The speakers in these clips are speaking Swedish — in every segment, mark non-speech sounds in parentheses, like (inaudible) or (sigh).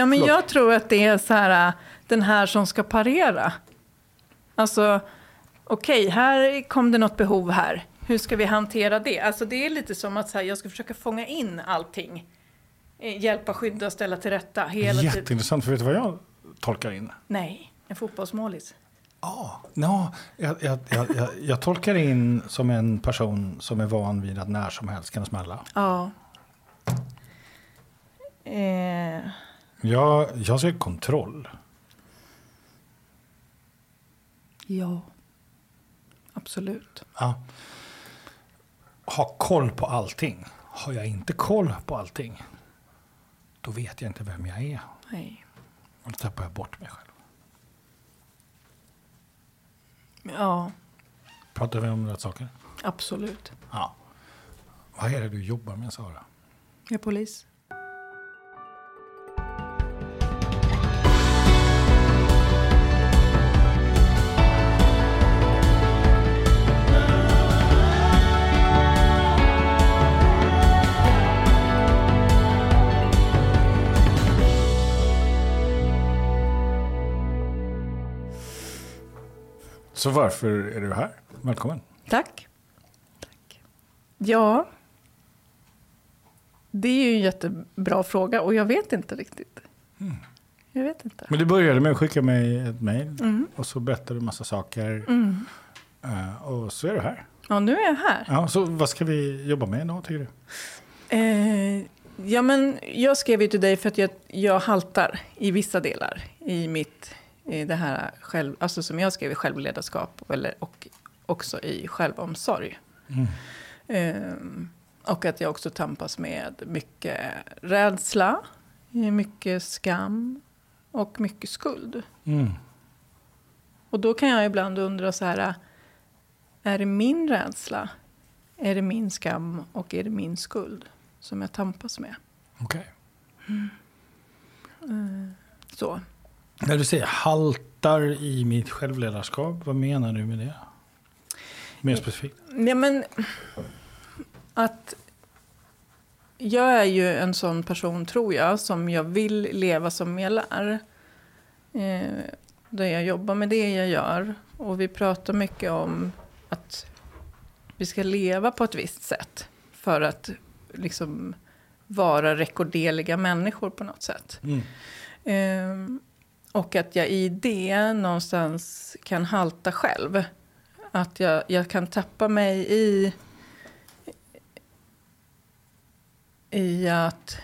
Ja, men Förlåt. jag tror att det är så här, den här som ska parera. Alltså, okej, här kom det något behov här. Hur ska vi hantera det? Alltså det är lite som att så här, jag ska försöka fånga in allting. Eh, Hjälpa, skydda, ställa till rätta hela. Jätteintressant, för vet du vad jag tolkar in? Nej, en fotbollsmålis. Ja, ja jag, jag, jag, jag, jag tolkar in som en person som är van vid att när som helst kan smälla. Ja. Eh, Jag, jag ser kontroll. ja. Absolut. Ja. Ha koll på allting. Har jag inte koll på allting, då vet jag inte vem jag är. Nej. Och då tappar jag bort mig själv. Ja, Pratar vi om rätt saker? absolut. Ja. Vad är det du jobbar med, Sara? Jag är polis. Så varför är du här? Välkommen. Tack. Tack. Ja. Det är ju en jättebra fråga och jag vet inte riktigt. Jag vet inte. Men du började med att skicka mig ett mejl Mm. och så berättade du massa saker. Mm. Eh, och så är du här. Ja, nu är jag här. Ja, så vad ska vi jobba med idag, tycker du? Eh, ja, men jag skrev ju till dig för att jag, jag haltar i vissa delar i mitt, det här själv, alltså som jag skrev i självledarskap eller, och också i självomsorg. Mm. Eh, och att jag också tampas med mycket rädsla, mycket skam och mycket skuld. Mm. Och då kan jag ibland undra så här, är det min rädsla, är det min skam och är det min skuld som jag tampas med? Okej. Så. När du säger haltar i mitt självledarskap, vad menar du med det? Mer specifikt. Ja, men att jag är ju en sån person, tror jag, som jag vill leva som jag lär. Eh, där jag jobbar med det jag gör. Och vi pratar mycket om att vi ska leva på ett visst sätt. För att liksom vara rekorderliga människor på något sätt. Mm. Ehm, och att jag i det någonstans kan halta själv. Att jag, jag kan tappa mig i, i att...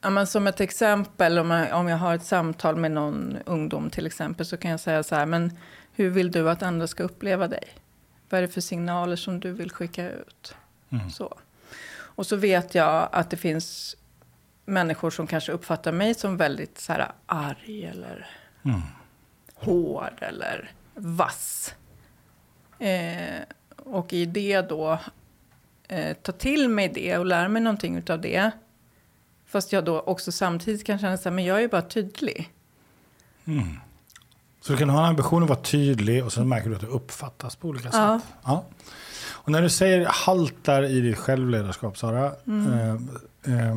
Ja, men som ett exempel, om jag, om jag har ett samtal med någon ungdom till exempel, så kan jag säga så här, men hur vill du att andra ska uppleva dig? Vad är det för signaler som du vill skicka ut? Mm. Så. Och så vet jag att det finns människor som kanske uppfattar mig som väldigt så här, arg eller Mm. hård eller vass. Eh, och i det då eh, ta till mig det och lära mig någonting av det. Fast jag då också samtidigt kan känna så här, men jag är ju bara tydlig. Mm. Så du kan ha en ambition att vara tydlig och sen märker du att det uppfattas på olika Ja. sätt. Ja. Och när du säger haltar i ditt självledarskap, Sara. Mm. Eh, eh,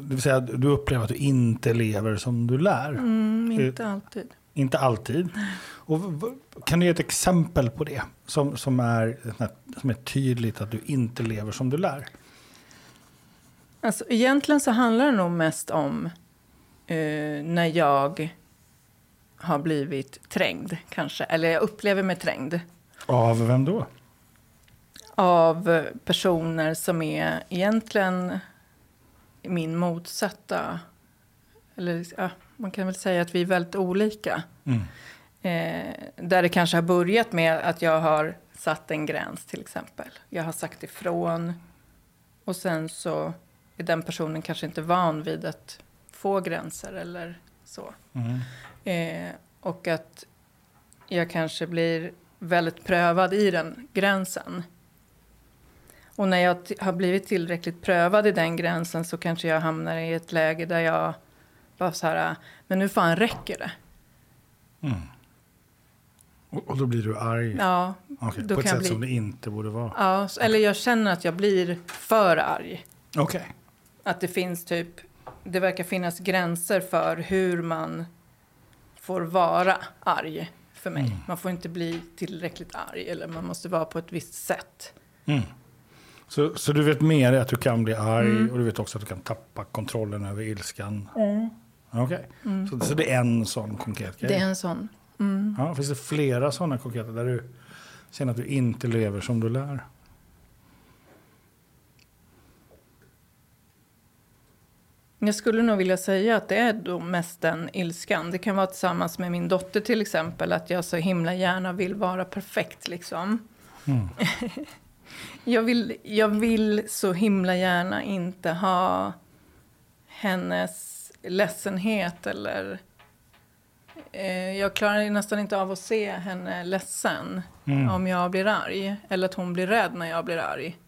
det vill säga att du upplever att du inte lever som du lär. Mm, inte alltid. Inte alltid. Och kan du ge ett exempel på det? Som, som, är, som är tydligt att du inte lever som du lär. Alltså, egentligen så handlar det nog mest om eh, när jag har blivit trängd, kanske. Eller jag upplever mig trängd. Av vem då? Av personer som är egentligen min motsatta. Eller ja, man kan väl säga att vi är väldigt olika. Mm. Eh, där det kanske har börjat med att jag har satt en gräns till exempel. Jag har sagt ifrån. Och sen så är den personen kanske inte van vid att få gränser eller så. Mm. Eh, och att jag kanske blir väldigt prövad i den gränsen. Och när jag har blivit tillräckligt prövad i den gränsen så kanske jag hamnar i ett läge där jag bara så här, men nu fan räcker det. Mm. Och, och då blir du arg? Ja, Okej, då på ett sätt bli- som det inte borde vara? ja, eller jag känner att jag blir för arg. Okej. Att det finns typ det verkar finnas gränser för hur man får vara arg för mig. Mm. Man får inte bli tillräckligt arg eller man måste vara på ett visst sätt. Mm. Så, så du vet mer att du kan bli arg Mm. och du vet också att du kan tappa kontrollen över ilskan? Mm. Okej, så, så det är en sån konkret grej? Det är en sån. Mm. Ja, finns det flera sådana konkreta där du känner att du inte lever som du lär? Jag skulle nog vilja säga att det är då mest den ilskan. Det kan vara tillsammans med min dotter till exempel. Att jag så himla gärna vill vara perfekt liksom. Mm. (laughs) Jag vill, jag vill så himla gärna inte ha hennes ledsenhet eller... Eh, jag klarar nästan inte av att se henne ledsen Mm. om jag blir arg. Eller att hon blir rädd när jag blir arg.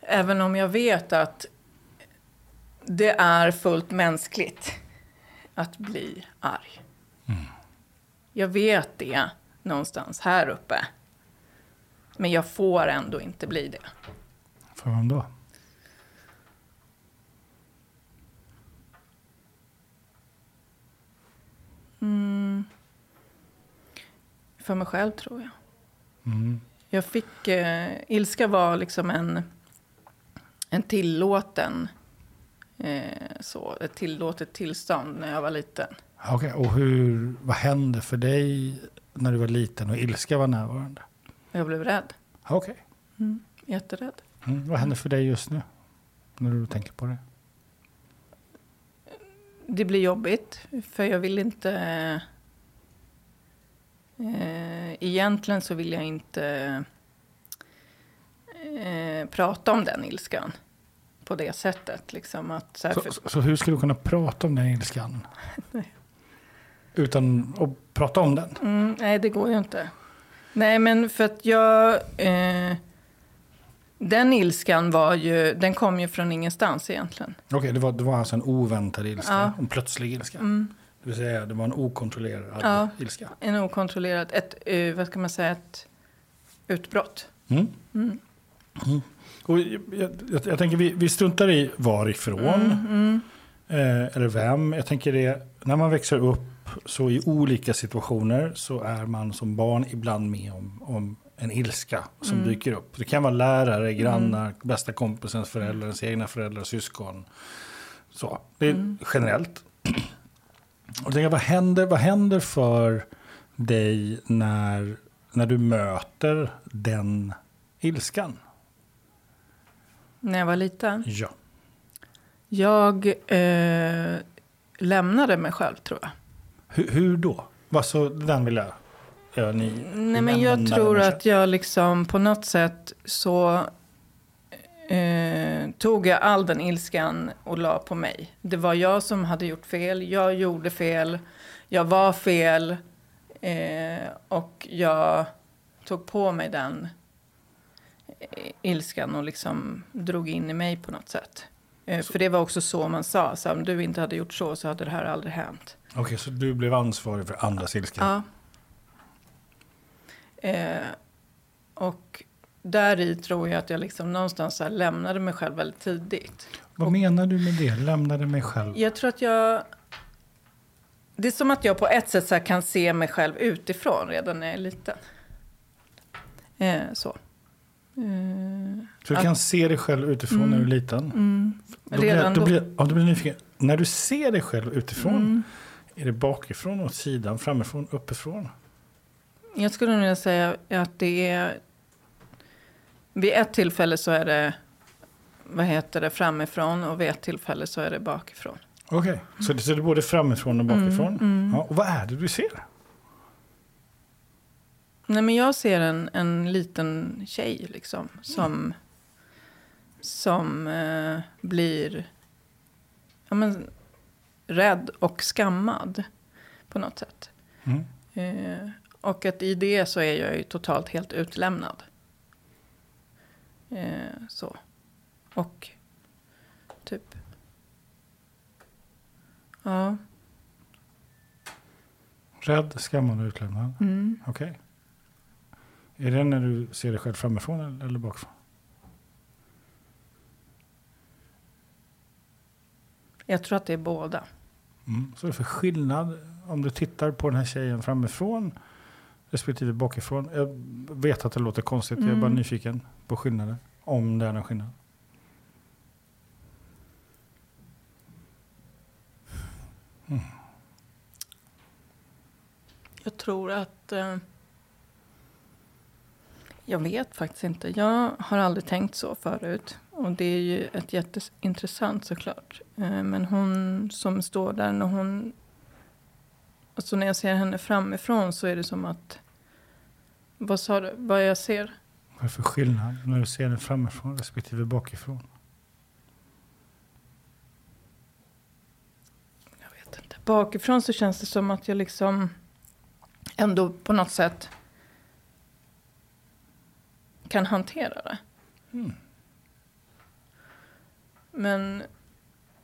Även om jag vet att det är fullt mänskligt att bli arg. Jag vet det någonstans här uppe. Men jag får ändå inte bli det. För vem då? För mig själv tror jag. Mm. Jag fick... Eh, ilska var liksom en, en tillåten... Eh, så, ett tillåtet tillstånd när jag var liten. Okej, och hur, vad hände för dig när du var liten och ilska var närvarande? Jag blev rädd. Okej, Mm, jätterädd. mm. vad händer för dig just nu? När du tänker på det? Det blir jobbigt, för jag vill inte... Eh, egentligen så vill jag inte eh, prata om den ilskan på det sättet. Liksom att, så för, så, så hur skulle du kunna prata om den ilskan? (laughs) Utan att prata om den? mm, nej, det går ju inte. Nej, men för att jag... Eh, den ilskan var ju, den kom ju från ingenstans egentligen. Okej, det, var, det var alltså en oväntad ilska, Ja. en plötslig ilska. Mm. Det vill säga, det var en okontrollerad Ja. ilska. En okontrollerad, ett, eh, vad ska man säga, ett utbrott. Mm. Mm. Och jag, jag, jag tänker, vi, vi struntar i varifrån, Mm, eh, eller vem. Jag tänker det, när man växer upp så i olika situationer så är man som barn ibland med om, om en ilska som dyker upp. Det kan vara lärare, grannar, bästa kompisens föräldrar, ens egna föräldrar, syskon. Så, det är generellt. (clears throat) Och tänker, vad, händer, vad händer för dig när, när du möter den ilskan? När jag var liten. Ja. Jag eh, lämnade mig själv, tror jag. Hur, hur då? Vad så, den vill jag... Ja, ni Nej, men jag tror att jag liksom på något sätt så eh, tog jag all den ilskan och la på mig. Det var jag som hade gjort fel. Jag gjorde fel. Jag var fel. Eh, och jag tog på mig den eh, ilskan och liksom drog in i mig på något sätt. Eh, för det var också så man sa. Så om du inte hade gjort så så hade det här aldrig hänt. Okej, så du blev ansvarig för andras ilska? Ja. Eh, och där i tror jag att jag liksom någonstans lämnade mig själv väldigt tidigt. Vad menar du med det? Lämnade mig själv? Jag tror att jag... Det är som att jag på ett sätt så här kan se mig själv utifrån redan när jag är liten. Eh, så. Eh, Så du att- kan se dig själv utifrån när du är liten? mm, Då blir, då då. blir, ja, då blir jag nyfiken. När du ser dig själv utifrån, Mm. Är det bakifrån, åt sidan, framifrån, uppifrån? Jag skulle nog säga att det är... Vid ett tillfälle så är det vad heter det, framifrån och vid ett tillfälle så är det bakifrån. Okej, det, så det är både framifrån och bakifrån? mm. Ja, och vad är det du ser? Nej, men jag ser en, en liten tjej liksom, som, som eh, blir ja, men, rädd och skammad på något sätt. Mm. Eh, och att i det så är jag ju totalt helt utlämnad. Eh, så. Och typ... Ja. Rädd, skammad och utlämnad? Mm. Okej. Är det när du ser dig själv framifrån eller- eller bakifrån? Jag tror att det är båda. Mm. Så är det för skillnad om du tittar på den här tjejen framifrån respektive bakifrån? Jag vet att det låter konstigt, jag är bara Mm. nyfiken på skillnaden. Om det är någon skillnad. Jag tror att... Eh, jag vet faktiskt inte. Jag har aldrig tänkt så förut. Och det är ju ett jätteintressant såklart. Eh, men hon som står där när hon... Alltså när jag ser henne framifrån så är det som att... Vad sa du? Vad jag ser? Vad är det för skillnad när du ser den framifrån respektive bakifrån? Jag vet inte. Bakifrån så känns det som att jag liksom ändå på något sätt kan hantera det. Mm. Men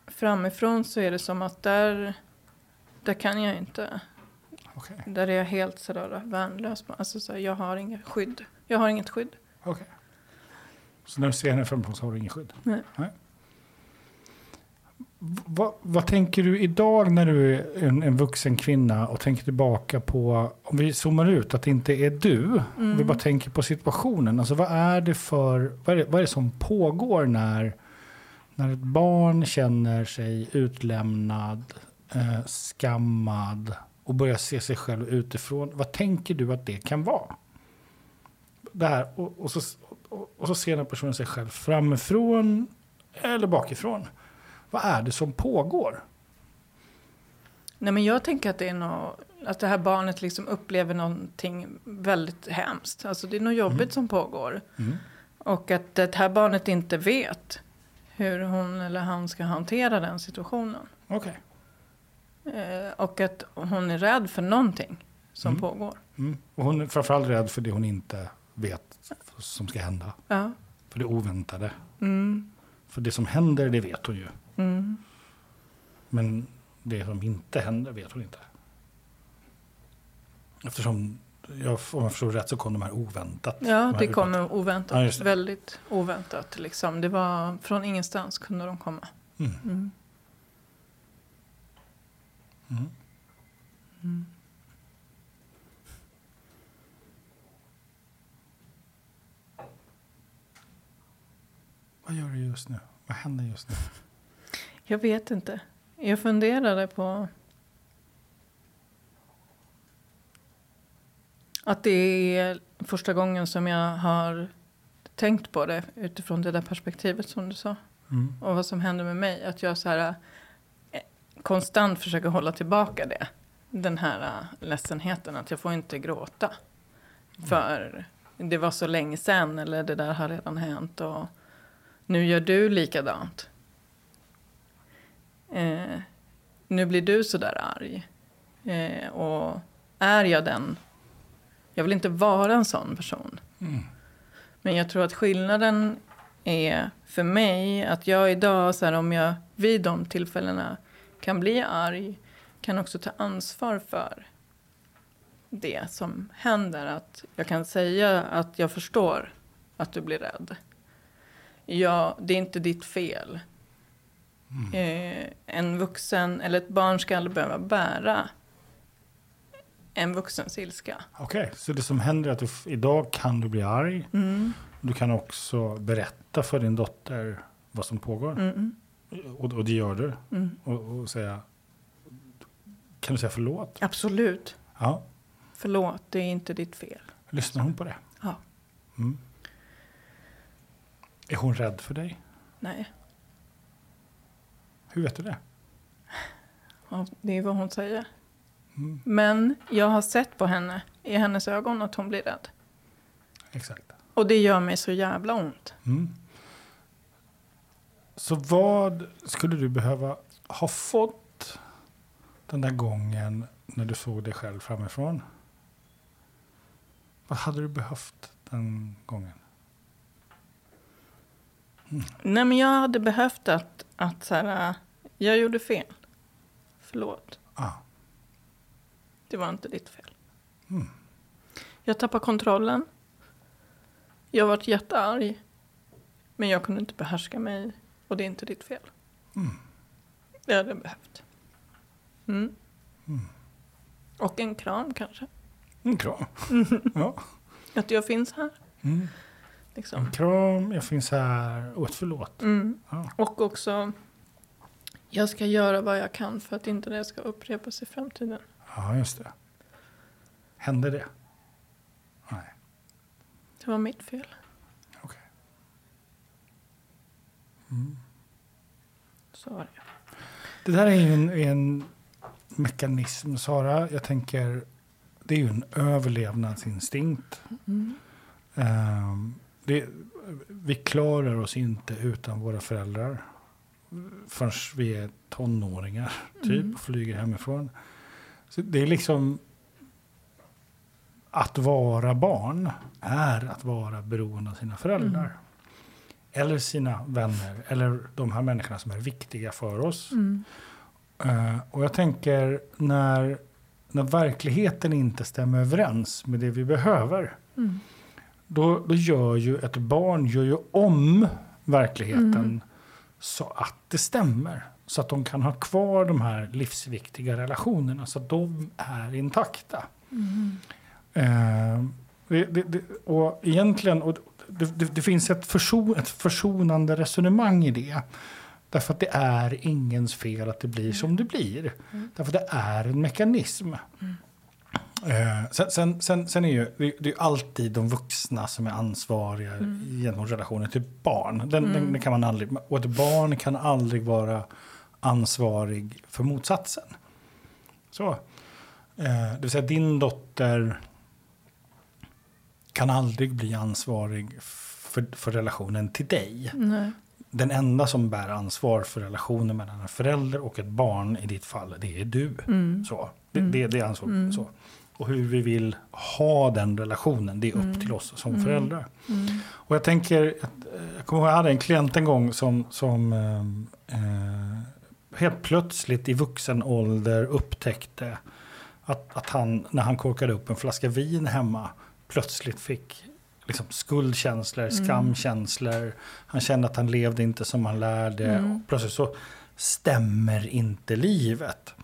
framifrån så är det som att där, där kan jag inte. Okej. Där är jag helt sådär värnlös. Alltså så här, jag har inget skydd. Jag har inget skydd. okej. Så när du ser henne framifrån så har du ingen skydd? Nej. V- vad- vad tänker du idag när du är en, en vuxen kvinna och tänker tillbaka på, om vi zoomar ut, att det inte är du. Om vi Mm. bara tänker på situationen. Alltså vad är det för, vad är det, vad är det som pågår när, när ett barn känner sig utlämnad, eh, skammad och börjar se sig själv utifrån. Vad tänker du att det kan vara? Det här, och, och, så, och, och så ser den personen sig själv framifrån eller bakifrån. Vad är det som pågår? Nej, men jag tänker att det är något, att det här barnet liksom upplever någonting väldigt hemskt. Alltså det är något jobbigt som pågår. Mm. Och att det här barnet inte vet hur hon eller han ska hantera den situationen. Okej. Eh, och att hon är rädd för någonting som Mm. pågår. Mm. Och hon är framförallt rädd för det hon inte vet som ska hända. Ja. För det oväntade. Mm. För det som händer, det vet hon ju. Mm. Men det som inte händer vet hon inte. Eftersom, jag, om jag förstår rätt, så kom de här oväntat. De Ja, här det pratar- kommer oväntat. Ja. Väldigt oväntat. Liksom. Det var från ingenstans kunde de komma. Mm. Mm. Mm. Mm. Vad gör du just nu? Vad händer just nu? Jag vet inte. Jag funderade på att det är första gången som jag har tänkt på det utifrån det där perspektivet som du sa. Mm. Och vad som händer med mig. Att jag så här, eh, konstant försöker hålla tillbaka det. Den här eh, ledsenheten. Att jag får inte gråta. För det var så länge sedan. Eller det där har redan hänt. Och nu gör du likadant. Eh, nu blir du så där arg. Eh, och är jag den? Jag vill inte vara en sån person. Mm. Men jag tror att skillnaden är för mig att jag idag, så här, om jag vid de tillfällena kan bli arg, kan också ta ansvar för det som händer. Att jag kan säga att jag förstår att du blir rädd. Ja, det är inte ditt fel. Eh, en vuxen eller ett barn ska aldrig behöva bära en vuxens ilska. Okej, så det som händer är att du, idag kan du bli arg. Mm. Du kan också berätta för din dotter vad som pågår. Mm. Och, och det gör du. Mm. Och, och säga, kan du säga förlåt? Absolut. Ja. Förlåt, det är inte ditt fel. Lyssnar hon på det? Ja. Mm. Är hon rädd för dig? Nej, Hur vet du det? ja, det är vad hon säger. Mm. Men jag har sett på henne, i hennes ögon, att hon blir rädd. Exakt. Och det gör mig så jävla ont. Mm. Så vad skulle du behöva ha fått den där gången när du såg dig själv framifrån? Vad hade du behövt den gången? Nej, men jag hade behövt att, att så här, äh, jag gjorde fel. Förlåt, Ah. Det var inte ditt fel. Mm. Jag tappade kontrollen. Jag varit jättearg. Men jag kunde inte behärska mig. Och det är inte ditt fel. Mm. Det hade jag behövt. Mm. Och en kram kanske. En kram. (laughs) Ja. Att jag finns här. Mm. Liksom. En kram, jag finns här och ett förlåt. Mm. Ja. Och också, jag ska göra vad jag kan för att inte det ska upprepas i framtiden. Ja, just det. Hände det? Nej, Det var mitt fel. okej. Så var det. Det där är ju en, en mekanism, Sara. Jag tänker, det är ju en överlevnadsinstinkt. Ehm, det, vi klarar oss inte utan våra föräldrar förrän vi är tonåringar, typ, och flyger hemifrån. Så det är liksom... Att vara barn är att vara beroende av sina föräldrar. Eller sina vänner, eller de här människorna som är viktiga för oss. Eh, och jag tänker när, när verkligheten inte stämmer överens med det vi behöver. Då, då gör ju ett barn gör ju om verkligheten så att det stämmer. Så att de kan ha kvar de här livsviktiga relationerna så att de är intakta. Eh, det, det, och egentligen, och det, det, finns ett, förson, ett försonande resonemang i det. Därför att det är ingens fel att det blir som det blir. Därför att det är en mekanism. Eh, sen, sen, sen, sen är ju, det, är alltid de vuxna som är ansvariga genom relationen till barn. Den, den, den kan man aldrig, och ett barn kan aldrig vara ansvarig för motsatsen. Så. Eh, det vill säga din dotter kan aldrig bli ansvarig för, för relationen till dig. Nej. Den enda som bär ansvar för relationen mellan en förälder och ett barn i ditt fall, det är du. Så. Det, det, det är ansvar. Så. Och hur vi vill ha den relationen, det är upp till oss som föräldrar. Och jag tänker, att, eh, jag kommer ihåg jag hade en klient en gång som, som eh, eh, helt plötsligt i vuxen ålder upptäckte att, att han, när han korkade upp en flaska vin hemma, plötsligt fick liksom skuldkänslor, skamkänslor. Han kände att han levde inte som han lärde. Och plötsligt så stämmer inte livet.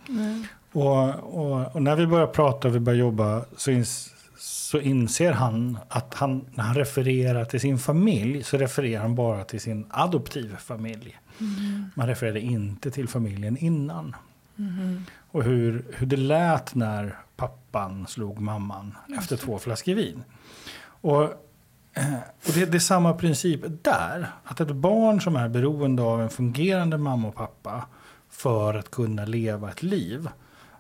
Och, och, och när vi börjar prata och vi börjar jobba så, ins, så inser han att han, när han refererar till sin familj så refererar han bara till sin adoptivfamilj. Man refererade inte till familjen innan. Och hur, hur det lät när pappan slog mamman efter två flaskor vin. Och, eh, och det, det är samma princip där. Att ett barn som är beroende av en fungerande mamma och pappa för att kunna leva ett liv.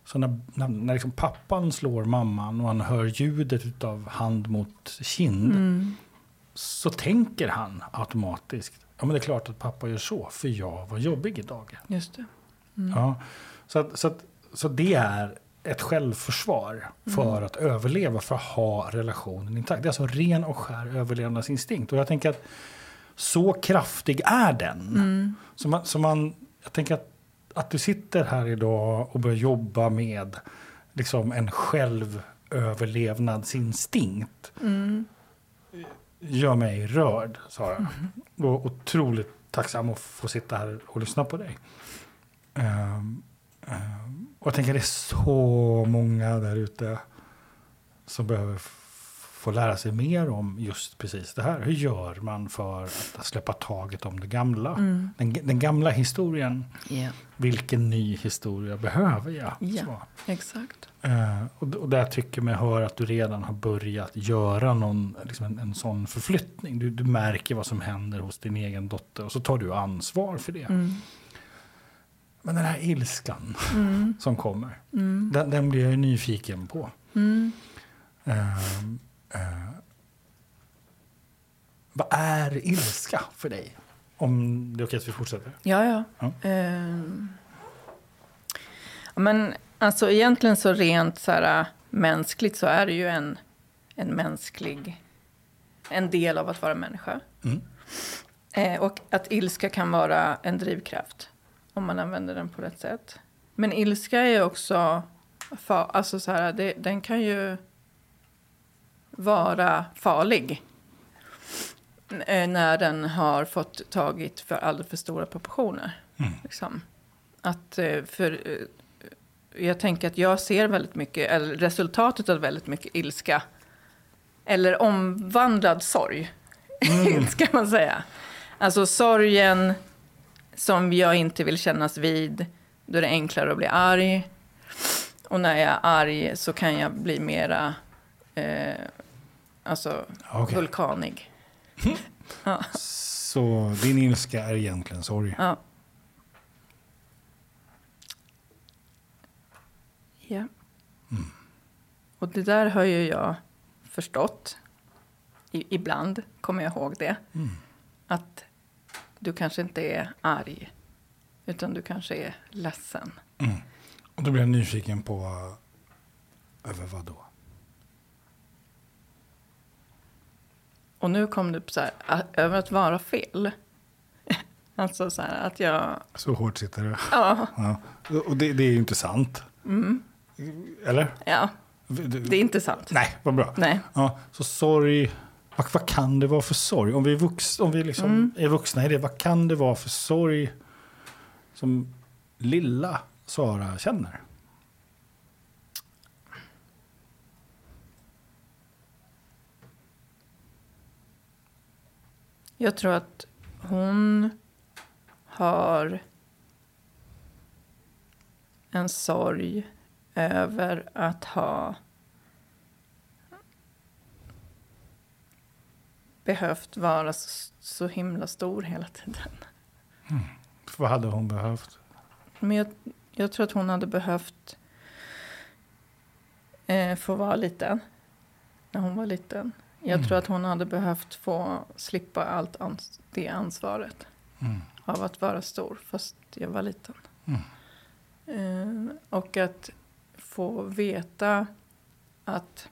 Så när, när, när liksom pappan slår mamman och han hör ljudet av hand mot kind. Så tänker han automatiskt. Ja men det är klart att pappa gör så. För jag var jobbig idag. Just det. Ja, så, att, så, att, så det är ett självförsvar för att överleva, för att ha relationen intakt. Det är alltså ren och skär överlevnadsinstinkt. Och jag tänker att så kraftig är den. Så man, så man, jag tänker att, att du sitter här idag och börjar jobba med liksom en självöverlevnadsinstinkt gör mig rörd, Sara. Och otroligt tacksam att få sitta här och lyssna på dig. Ehm, ehm, och jag tänker det är så många där ute som behöver få lära sig mer om just precis det här. Hur gör man för att släppa taget om det gamla? Den, den gamla historien, Ja, vilken ny historia behöver jag? Ja. Så. exakt. Eh, och, och där tycker jag mig höra att du redan har börjat göra någon, liksom en, en sån förflyttning. Du, du märker vad som händer hos din egen dotter och så tar du ansvar för det. Men den här ilskan som kommer, den, den blir jag ju nyfiken på. Eh, eh, vad är ilska för dig? Om det är okej att vi fortsätter. Ja, ja. Ja. Ja, men alltså egentligen så rent så här, äh, mänskligt så är det ju en, en mänsklig... En del av att vara människa. Mm. Eh, och att ilska kan vara en drivkraft om man använder den på rätt sätt. Men ilska är också... Fa, alltså så här, det, den kan ju vara farlig eh, när den har fått tagit för alldeles för stora proportioner. Liksom. Att, eh, för eh, jag tänker att jag ser väldigt mycket, eller resultatet av väldigt mycket ilska. Eller omvandlad sorg, Mm. (laughs) ska man säga. Alltså sorgen som jag inte vill kännas vid. Då är det enklare att bli arg. Och när jag är arg så kan jag bli mera eh, alltså, Okej. vulkanig. (laughs) ja. Så din ilska är egentligen sorg. Ja. Ja. Och det där har ju jag förstått. I, ibland kommer jag ihåg det. Att du kanske inte är arg. Utan du kanske är ledsen. Och då blir jag nyfiken på över vad då? Och nu kom det upp så här, a- över att vara fel. (laughs) alltså så här att jag, Så hårt sitter det. ja, Ja. Och det, det är ju inte sant. Eller? ja, Du- det är inte sant. Nej, vad bra. Nej. Ja, så sorg, vad, vad kan det vara för sorg? Om vi, är vux, om vi liksom är vuxna i det, vad kan det vara för sorg som lilla Sara känner? Jag tror att hon har en sorg över att ha behövt vara så, så himla stor hela tiden. Vad hade hon behövt? Men jag, jag tror att hon hade behövt eh, få vara liten. När hon var liten. Jag Mm. tror att hon hade behövt få slippa allt ans- det ansvaret. Mm. Av att vara stor fast jag var liten. Mm. Eh, och att få veta att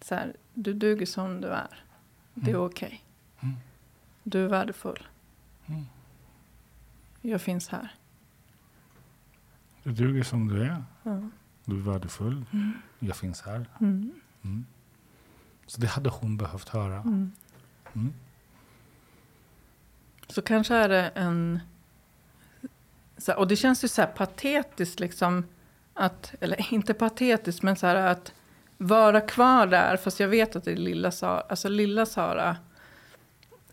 så här, du duger som du är. Det är Mm. okej. Mm. Du är värdefull. Mm. Jag finns här. Du duger som du är. Du är värdefull. Jag finns här. Mm. Mm. Så det hade hon behövt höra. Mm. Mm. Så kanske är det en... Och det känns ju så här patetiskt liksom. Att, eller (laughs) inte patetiskt, men så här att vara kvar där. Fast jag vet att det är lilla Sara. Alltså lilla Sara.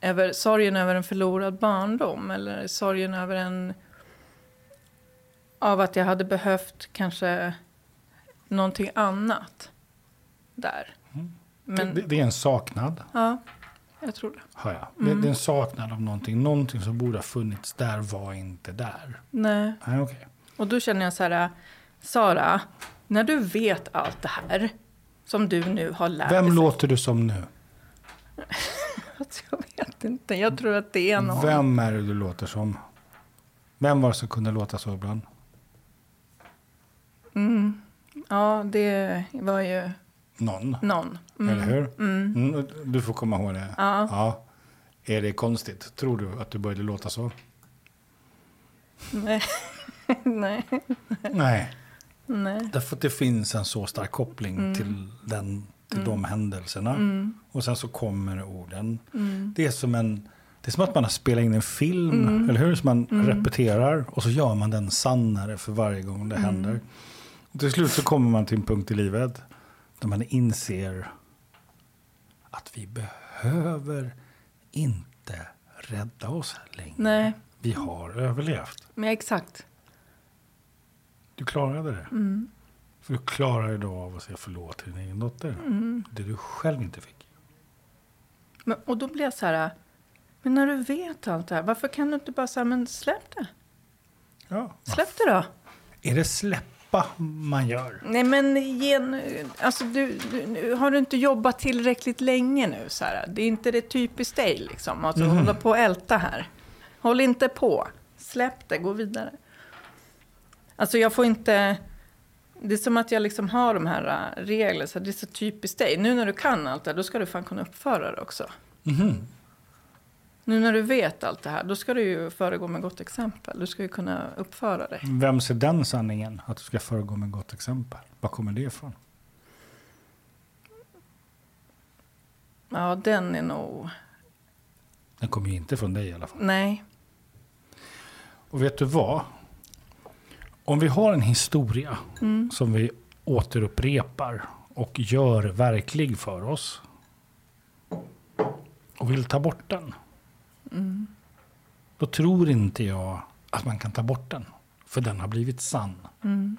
Över, sorgen över en förlorad barndom. Eller sorgen över en... Av att jag hade behövt kanske någonting annat. Där. Men, Det, det är en saknad, ja, jag tror det. hör jag. Det, det är en saknad av någonting. Någonting som borde ha funnits där var inte där. Nej. Nej, okej. Och då känner jag så här, Sara, när du vet allt det här som du nu har lärt Vem dig. låter du som nu? (laughs) Alltså, jag vet inte, jag tror att det är någon. Vem är det du låter som? Vem var det som kunde låta så ibland? Mm. Ja, det var ju Någon, någon. Mm. eller hur? Mm. Mm, du får komma ihåg det. Ja. Ja. Är det konstigt? Tror du att du började låta så? Nej. (laughs) Nej. Nej. Nej. Därför att det finns en så stark koppling Mm. till, den, till de händelserna. Och sen så kommer orden. Mm. Det, är som en, det är som att man har spelat in en film, eller hur? Som man Mm. repeterar och så gör man den sannare för varje gång Mm. det händer. Och till slut så kommer man till en punkt i livet där man inser att vi behöver inte rädda oss längre. Nej, Vi har överlevt. men exakt. Du klarade det. Mm. För du klarade då av att säga förlåt till din egen dotter. Mm. Det du själv inte fick. Men, och då blir jag så här, men när du vet allt det här, varför kan du inte bara säga, men släpp det. Ja. Släpp det då. Är det släppa man gör? Nej, men gen, alltså, du, du, har du inte jobbat tillräckligt länge nu? Här? Det är inte det typiskt dig, liksom. Alltså, Mhm. hålla på och älta här. Håll inte på. Släpp det, gå vidare. Alltså, jag får inte... Det är som att jag liksom har de här äh, reglerna, så det är så typiskt dig. Nu när du kan allt det då ska du fan kunna uppföra det också. Mhm. Nu när du vet allt det här, då ska du ju föregå med gott exempel. Du ska ju kunna uppföra dig. Vem ser den sanningen? Att du ska föregå med gott exempel. Var kommer det ifrån? Ja, den är nog... Den kommer ju inte från dig i alla fall. Nej. Och vet du vad? Om vi har en historia som vi återupprepar och gör verklig för oss och vill ta bort den. Då tror inte jag att man kan ta bort den. För den har blivit sann. Mm.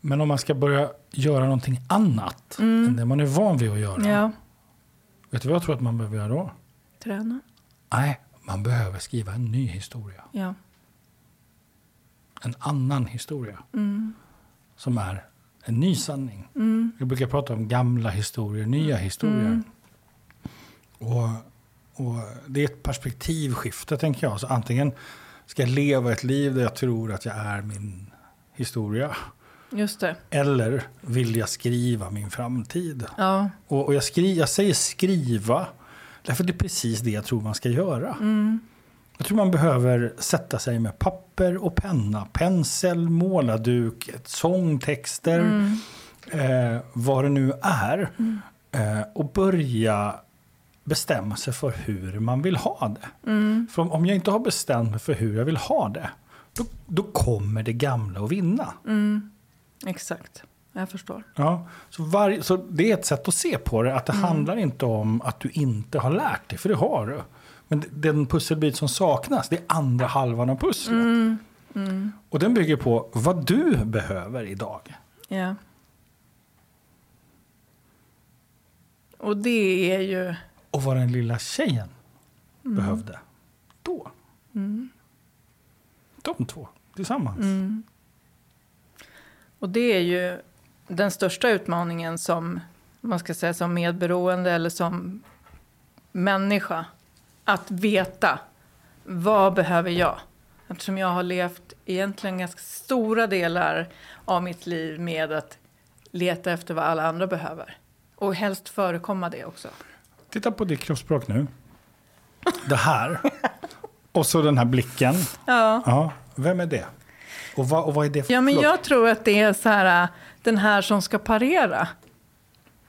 Men om man ska börja göra någonting annat än det man är van vid att göra. Ja. Vet du vad jag tror att man behöver göra då? Träna. Nej, man behöver skriva en ny historia. Ja. En annan historia. Mm. Som är en ny sanning. Mm. Vi brukar prata om gamla historier, nya historier. Och, och det är ett perspektivskifte, tänker jag. Så antingen ska jag leva ett liv där jag tror att jag är min historia. Just det. Eller vill jag skriva min framtid? Ja. Och, och jag, skri, jag säger skriva, därför det är precis det jag tror man ska göra. Jag tror man behöver sätta sig med papper och penna, pensel, målarduk, sångtexter, eh, vad det nu är. Eh, och börja bestämma sig för hur man vill ha det. För om, om jag inte har bestämt mig för hur jag vill ha det, då, då kommer det gamla att vinna. Exakt. Jag förstår. Ja, så, varje, så det är ett sätt att se på det. Att det handlar inte om att du inte har lärt dig, för det har du. Men den pusselbit som saknas, det är andra halvan av pusslet. Och den bygger på vad du behöver idag. Ja. Och det är ju... Och vad den lilla tjejen behövde då. De två tillsammans. Och det är ju den största utmaningen som man ska säga som medberoende eller som människa. Att veta vad behöver jag? Eftersom jag har levt egentligen ganska stora delar av mitt liv med att leta efter vad alla andra behöver. Och helst förekomma det också. Titta på ditt kroppsspråk nu. Det här. Och så den här blicken. Ja. Ja, vem är det? Och vad, och vad är det för Ja, men jag tror att det är så här, äh, den här som ska parera.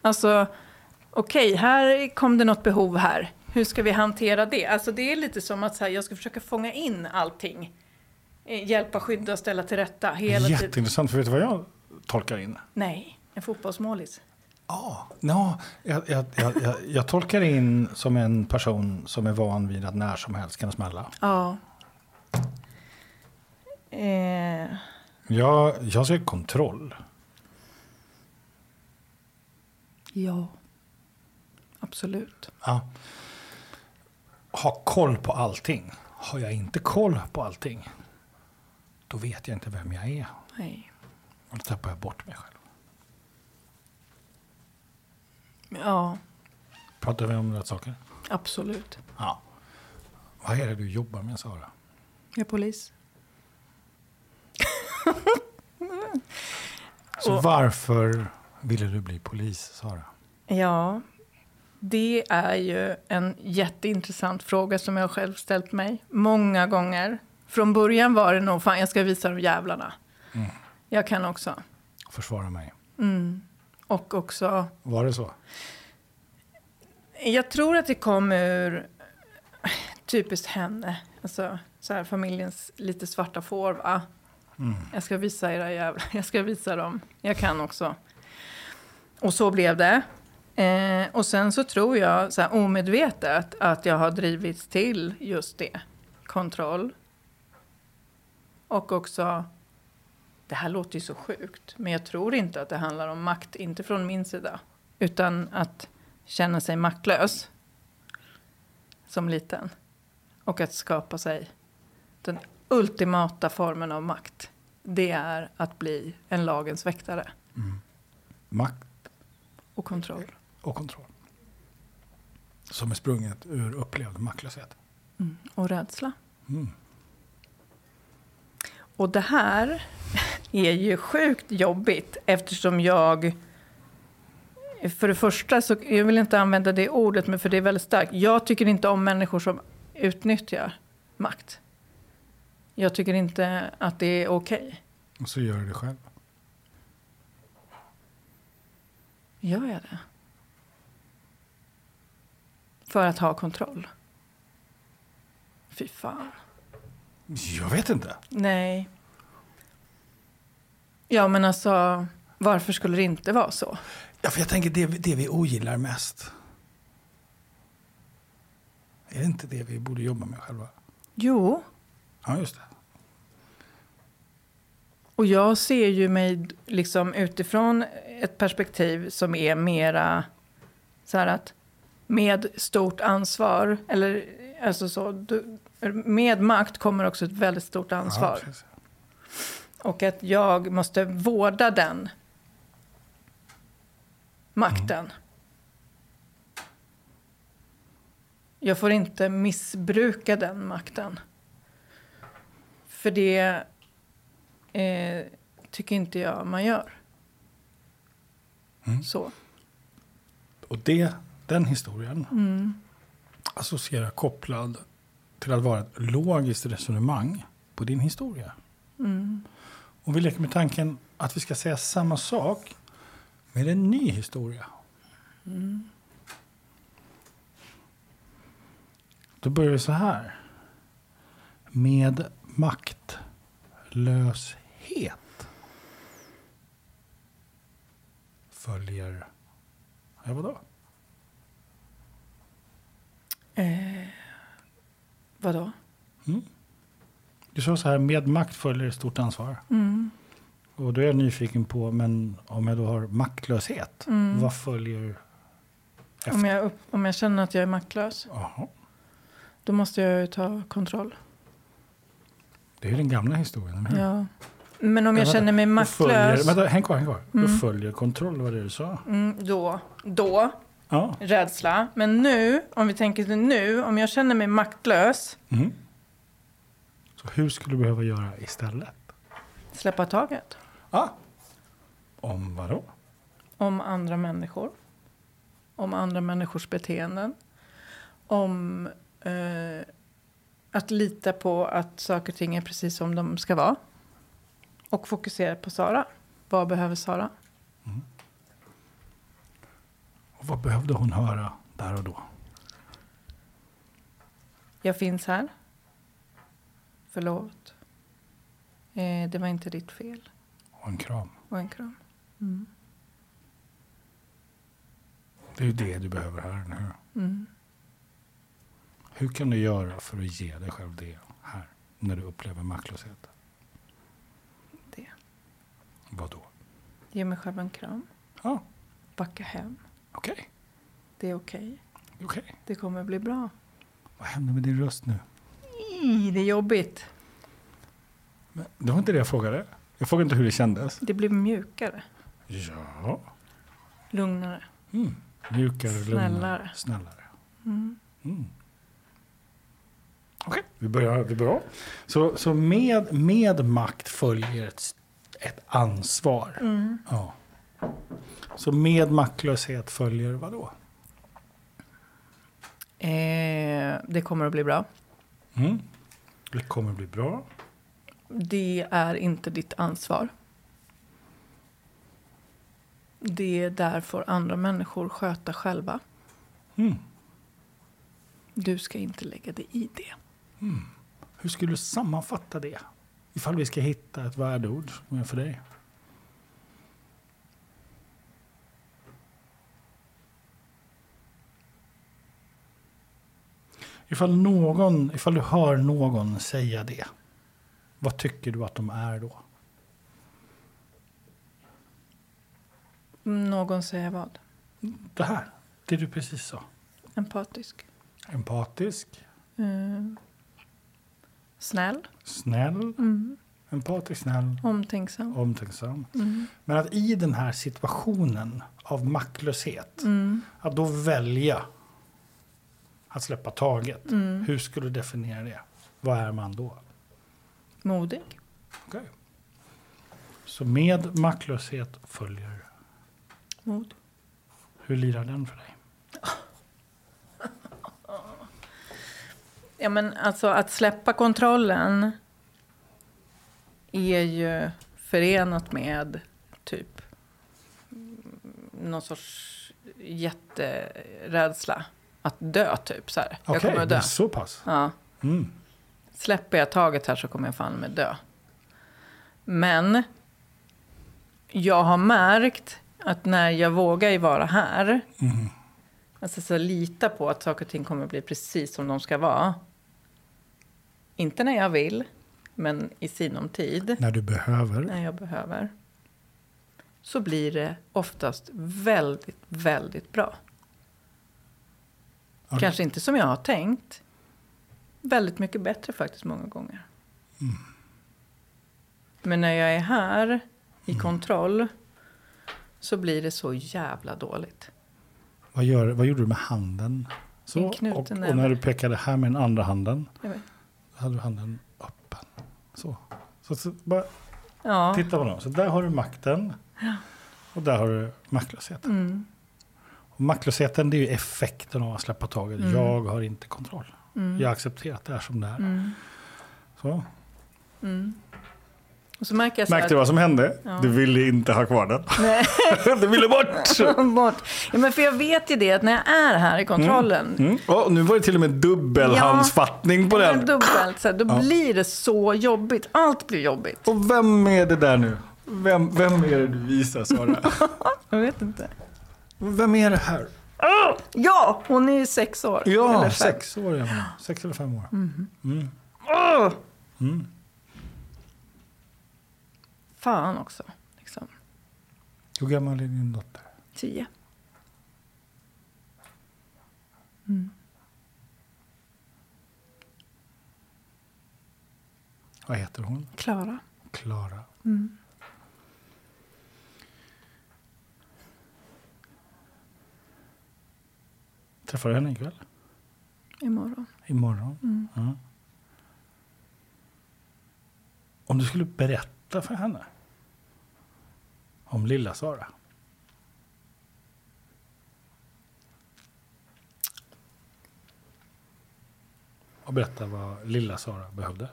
Alltså, okej, här kom det något behov här. Hur ska vi hantera det? Alltså det är lite som att så här, jag ska försöka fånga in allting. Eh, Hjälpa, skydda, ställa till rätta hela. Jätteintressant, för vet du vad jag tolkar in? Nej, en fotbollsmålis. Ja, no, jag, jag, jag, jag, tolkar in som en person som är van vid att när som helst kan smälla. Ja. Eh, Jag, jag ser kontroll. ja. Absolut. Ja. Ha koll på allting. Har jag inte koll på allting, då vet jag inte vem jag är. Nej. Och då tappar jag bort mig själv. Ja, Pratar vi om rätt saker? absolut. Ja. Vad är det du jobbar med, Sara? Jag är polis. Så Och- varför ville du bli polis, Sara? Ja, det är ju en jätteintressant fråga som jag själv ställt mig många gånger. Från början var det nog, fan jag ska visa de jävlarna. Jag kan också. Försvara mig. Och också, Var det så? jag tror att det kom ur typiskt henne. Alltså så här, familjens lite svarta får va. Jag ska visa era jävlar, (laughs) jag ska visa dem. Jag kan också. Och så blev det. Eh, och sen så tror jag så här, omedvetet att jag har drivits till just det. Kontroll. Och också, det här låter ju så sjukt, men jag tror inte att det handlar om makt, inte från min sida. Utan att känna sig maktlös som liten. Och att skapa sig den ultimata formen av makt. Det är att bli en lagens väktare Makt och kontroll. och kontroll. Som är sprunget ur upplevd maktlöshet. Och rädsla. Mm. Och det här är ju sjukt jobbigt eftersom jag... För det första, så, jag vill inte använda det ordet, men för det är väldigt starkt. Jag tycker inte om människor som utnyttjar makt. Jag tycker inte att det är okej. Och så gör du det själv. Gör jag det? För att ha kontroll? Fy fan. Jag vet inte. Nej. Ja, men alltså, varför skulle det inte vara så? Ja, för jag tänker det, det vi ogillar mest. Är det inte det vi borde jobba med själva? Jo, Ja, just det. och jag ser ju mig liksom utifrån ett perspektiv som är mera så här att med stort ansvar, eller alltså så, du, med makt kommer också ett väldigt stort ansvar. Ja. Och att jag måste vårda den makten. Jag får inte missbruka den makten. För det eh, tycker inte jag man gör. Mm. Så. Och det, den historien associerar kopplad till att vara ett logiskt resonemang på din historia. Och vi leker med tanken att vi ska säga samma sak med en ny historia. Då börjar vi så här. Med maktlöshet följer... Ja, vadå? Eh, vadå? Du sa så här, med makt följer stort ansvar. Mm. Och då är jag nyfiken på, men om jag då har maktlöshet, Mm. vad följer efter? Om jag, upp, om jag känner att jag är maktlös, Jaha. då måste jag ju ta kontroll. Det är ju den gamla historien. hur? Ja. Men om jag Ja, känner mig Då Följer, maktlös, vänta, häng kvar, häng kvar. Då Mm. följer kontroll, vad det du sa. mm, då, då, Ja. rädsla. Men nu, om vi tänker nu, om jag känner mig maktlös, Mm. Så hur skulle du behöva göra istället? släppa taget Ja. Om vad då? om andra människor. Om andra människors beteenden. Om eh, att lita på att saker och ting är precis som de ska vara. Och fokusera på Sara. Vad behöver Sara? Och vad behövde hon höra där och då? Jag finns här. Förlåt. Eh, det var inte ditt fel. Och en kram. Och en kram. Det är ju det du behöver här nu. Mm. Hur kan du göra för att ge dig själv det här, när du upplever maktlöshet? Det. Vad då? Ge mig själv en kram. Ja, Backa hem. okej. Det är okej. Okej. Det kommer bli bra. Vad händer med din röst nu? Det är jobbigt. Men det var inte det jag frågade. Jag frågade inte hur det kändes. Det blir mjukare. Ja. Lugnare. Mm. Mjukare, lugnare, Snällare. Mm. Mm. Okej, vi börjar. Vi börjar. Så, så med, med makt följer ett, ett ansvar. Mm. Ja. Så med maktlöshet följer vad då? Eh, det kommer att bli bra. Mm. Det kommer bli bra. Det är inte ditt ansvar. Det där får andra människor sköta själva. Mm. Du ska inte lägga dig i det. Hur skulle du sammanfatta det? Ifall vi ska hitta ett värdeord för dig. Ifall, någon, ifall du hör någon säga det, vad tycker du att de är då? Någon säger vad? Det här, det du precis sa. Empatisk. Empatisk, Eh, snäll. snäll, Mm. empatisk, snäll, Omtänksam. omtänksam. Mm. Men att i den här situationen av maktlöshet, Mm. att då välja att släppa taget. Mm. Hur skulle du definiera det? Vad är man då? Modig. Okej. Så med maktlöshet följer. Mod. Hur lirar den för dig? Ja, men alltså att släppa kontrollen är ju förenat med typ någon sorts jätterädsla att dö typ så här. Jag kommer att dö. så pass. Ja. Mm. släpper jag taget här så kommer jag fan med dö. Men jag har märkt att när jag vågar vara här, Mm. alltså så lita på att saker och ting kommer bli precis som de ska vara. Inte när jag vill, men i sinom tid, När du behöver. när jag behöver. Så blir det oftast väldigt, väldigt bra. Ja, Kanske inte som jag har tänkt. Väldigt mycket bättre faktiskt många gånger. Men när jag är här i kontroll så blir det så jävla dåligt. Vad, gör, vad gjorde du med handen? Så, och, och när du pekade här med den andra handen, då hade du handen öppen. Så. Så, så bara Ja. titta på dem. Så där har du makten. Och där har du maktlösheten. Mm. Maktlösheten det är ju effekten av att släppa taget. Mm. Jag har inte kontroll. Mm. Jag accepterar att det är som det är. Mm. Så. Mm. Och så märker jag så Märkte du vad som hände? Ja. Du ville inte ha kvar den. Nej. (laughs) du ville bort! (laughs) Bort. Ja, men för jag vet ju det att när jag är här i kontrollen. Mm. Oh, nu var det till och med dubbelhandsfattning på Ja, den. dubbelt, så här, då Ja. blir det så jobbigt. Allt blir jobbigt. Och vem är det där nu? Vem, vem är det du visar Sara? (laughs) Jag vet inte. Vem är det här? Ja, hon är sex år. Ja, Eller fem. sex år är hon. Sex eller fem år. Mm. Åh! Mm. Fan också. Liksom. Hur gammal är din dotter? Tio. Vad heter hon? Klara. Klara. Mm. Träffar du henne ikväll? Imorgon. Imorgon? Mm. Ja. Om du skulle berätta för henne om lilla Sara. Och berätta vad lilla Sara behövde.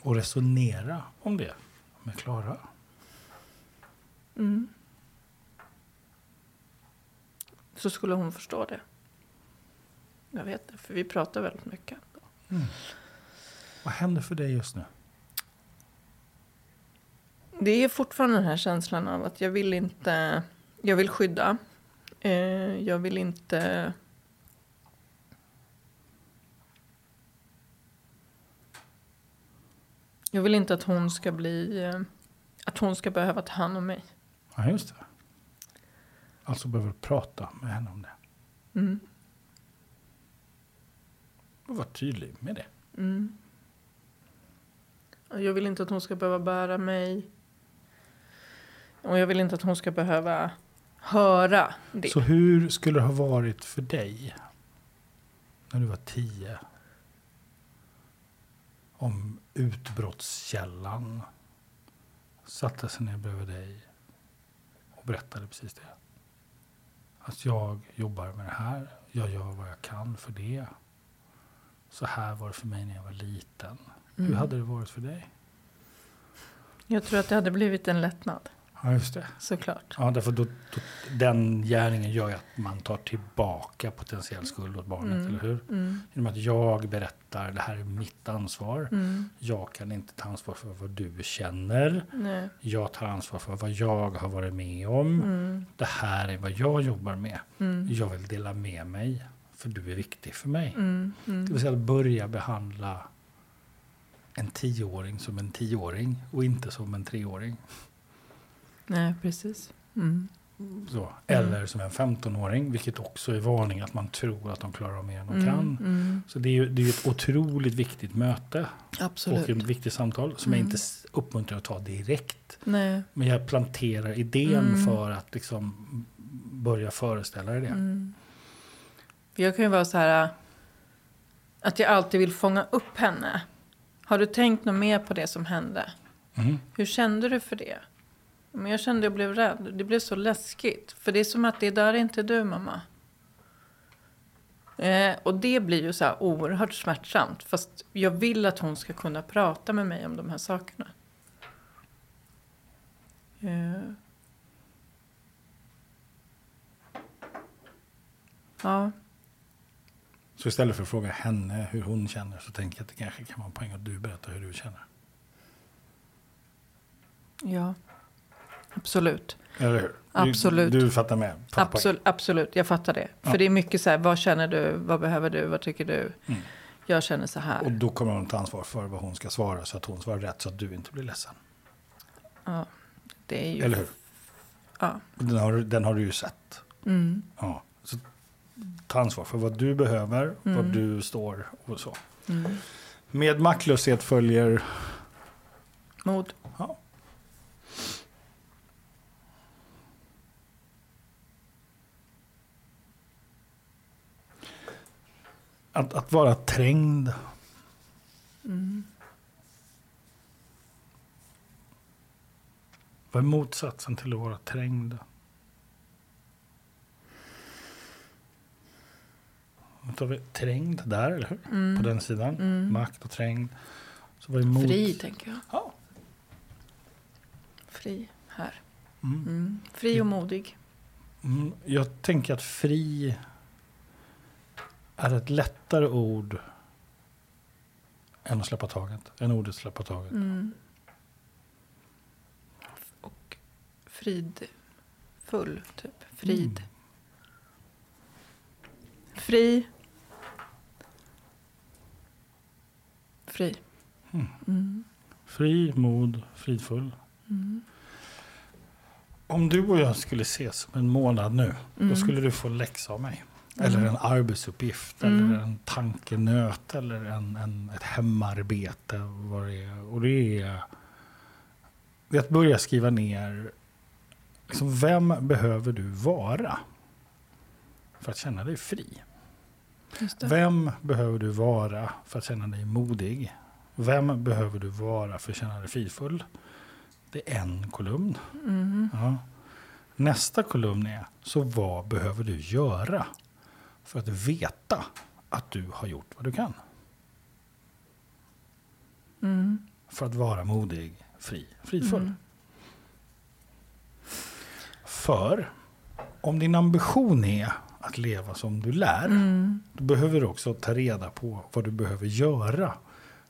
Och resonera om det med Klara. Mm. Så skulle hon förstå det. Jag vet det, för vi pratar väldigt mycket. Vad händer för dig just nu? Det är fortfarande den här känslan av att jag vill inte... Jag vill skydda. Eh, jag vill inte... Jag vill inte att hon ska bli... Eh, att hon ska behöva ta hand om mig. Ja, just det. Alltså behöver prata med henne om det. Mm. Och vara tydlig med det. Mm. Jag vill inte att hon ska behöva bära mig. Och jag vill inte att hon ska behöva höra det. Så hur skulle det ha varit för dig när du var tio? Om utbrottskällan satte sig ner bredvid dig och berättade precis det. Att jag jobbar med det här, jag gör vad jag kan för det. Så här var det för mig när jag var liten. Hur Mm. hade det varit för dig? Jag tror att det hade blivit en lättnad, Ja, just det. såklart. Ja, därför då, då, den gärningen gör ju att man tar tillbaka potentiell skuld åt barnet, Mm. eller hur? Mm. Genom att jag berättar, det här är mitt ansvar. Mm. Jag kan inte ta ansvar för vad du känner. Nej. Jag tar ansvar för vad jag har varit med om. Mm. Det här är vad jag jobbar med. Mm. Jag vill dela med mig, för du är viktig för mig. Mm. Det Mm. vill säga att börja behandla en tioåring som en tioåring och inte som en treåring. Nej, precis. Mm. Så. Eller som en 15-åring, vilket också är varning att man tror att de klarar av mer än de Mm. kan. Mm. Så det är ju det är ett otroligt viktigt möte Absolut. och ett viktigt samtal som jag Mm. inte s- uppmuntrar att ta direkt. Nej. Men jag planterar idén Mm. för att liksom börja föreställa det. Mm. Jag kan ju vara så här att jag alltid vill fånga upp henne. Har du tänkt något mer på det som hände? Mm. Hur kände du för det? Men jag kände jag blev rädd. Det blev så läskigt. För det är som att det där är inte du mamma. Eh, och det blir ju så här oerhört smärtsamt. Fast jag vill att hon ska kunna prata med mig om de här sakerna. Eh. Ja. Så istället för att fråga henne hur hon känner så tänker jag att det kanske kan vara en poäng att du berättar hur du känner. Ja, absolut. Eller hur? Absolut. Du, du fattar med? Absolut, absolut, jag fattar det. Ja. För det är mycket så här, vad känner du, vad behöver du, vad tycker du? Mm. Jag känner så här. Och då kommer hon ta ansvar för vad hon ska svara så att hon svarar rätt så att du inte blir ledsen. Ja, det är ju... Eller hur? Ja. Den har, du- den har du ju sett. Mm, Ja. Så ta ansvar för vad du behöver, Mm. du står och så. mm. Med maktlöshet följer... Mod. Ja. Att, att vara trängd. Mm. Vad är motsatsen till att vara trängd? Då tar vi trängd där, eller hur? Mm. På den sidan. Mm. Makt och trängd. Så vad är mot... Fri, tänker jag. Ja. Fri, här. Mm. Mm. Fri och modig. Mm. Jag tänker att fri är ett lättare ord än att släppa taget. Än ordet släppa taget. Mm. Och fridfull, typ. Frid. Mm. Fri. Fri. Mm. Mm. Fri, mod, fridfull. Mm. Om du och jag skulle ses om en månad nu, då Mm. skulle du få läxa av mig. Mm. Eller en arbetsuppgift, Mm. eller en tankenöt, eller en, en, ett hemarbete. Vad det är. Och det är, det är att börja skriva ner, liksom, vem behöver du vara för att känna dig fri? Vem behöver du vara för att känna dig modig? Vem behöver du vara för att känna dig fridfull? Det är en kolumn. Mm. Ja. Nästa kolumn är, så vad behöver du göra för att veta att du har gjort vad du kan? Mm. För att vara modig, fri, fridfull. Mm. För om din ambition är att leva som du lär, Mm. då behöver du också ta reda på vad du behöver göra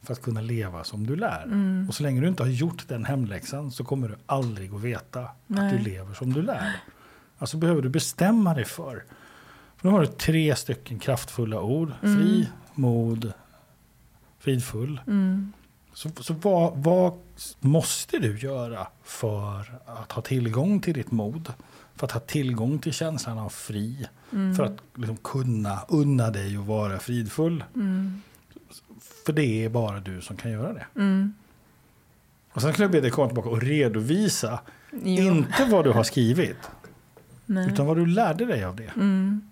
för att kunna leva som du lär. Mm. Och så länge du inte har gjort den hemläxan så kommer du aldrig att veta att Nej. du lever som du lär. Alltså behöver du bestämma dig för. För nu har du tre stycken kraftfulla ord. Mm. Fri, mod, fridfull. Mm. Så, så vad, vad måste du göra för att ha tillgång till ditt mod? För att ha tillgång till känslan av fri? Mm. För att liksom kunna unna dig att vara fridfull? Mm. För det är bara du som kan göra det. Mm. Och sen skulle jag be dig komma tillbaka och redovisa, Jo. inte vad du har skrivit, Nej. utan vad du lärde dig av det. Mm.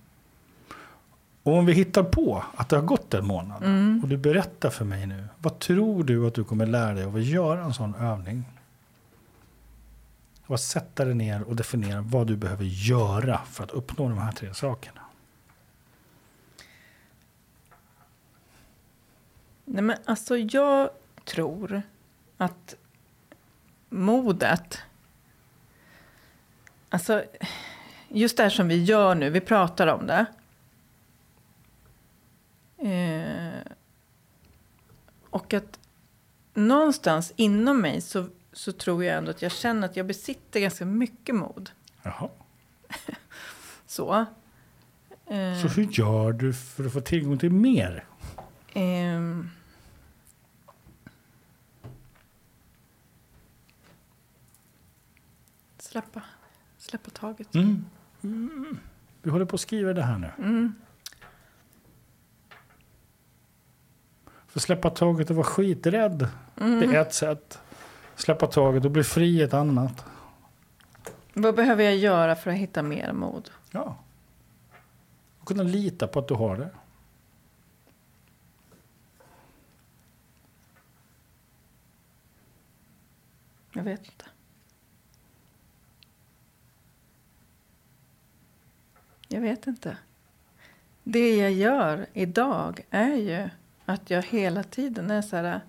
Och om vi hittar på att det har gått en månad Mm. och du berättar för mig nu, vad tror du att du kommer lära dig av att göra en sån övning? Och att sätta dig ner och definiera vad du behöver göra för att uppnå de här tre sakerna. Nej, men alltså jag tror att modet... Alltså, just det här som vi gör nu, vi pratar om det. Eh, och att någonstans inom mig så, så tror jag ändå att jag känner att jag besitter ganska mycket mod. Jaha. (laughs) Så. Eh, Så hur gör du för att få tillgång till mer? Ehm. Släppa. Släppa taget. Mm. Mm. Vi håller på att skriva det här nu. Mm. För släppa taget och vara skiträdd, Mm. det är ett sätt. Släppa taget och bli fri är ett annat. Vad behöver jag göra för att hitta mer mod? Ja. Och kunna lita på att du har det. Jag vet inte. Jag vet inte. Det jag gör idag är ju att jag hela tiden är så här...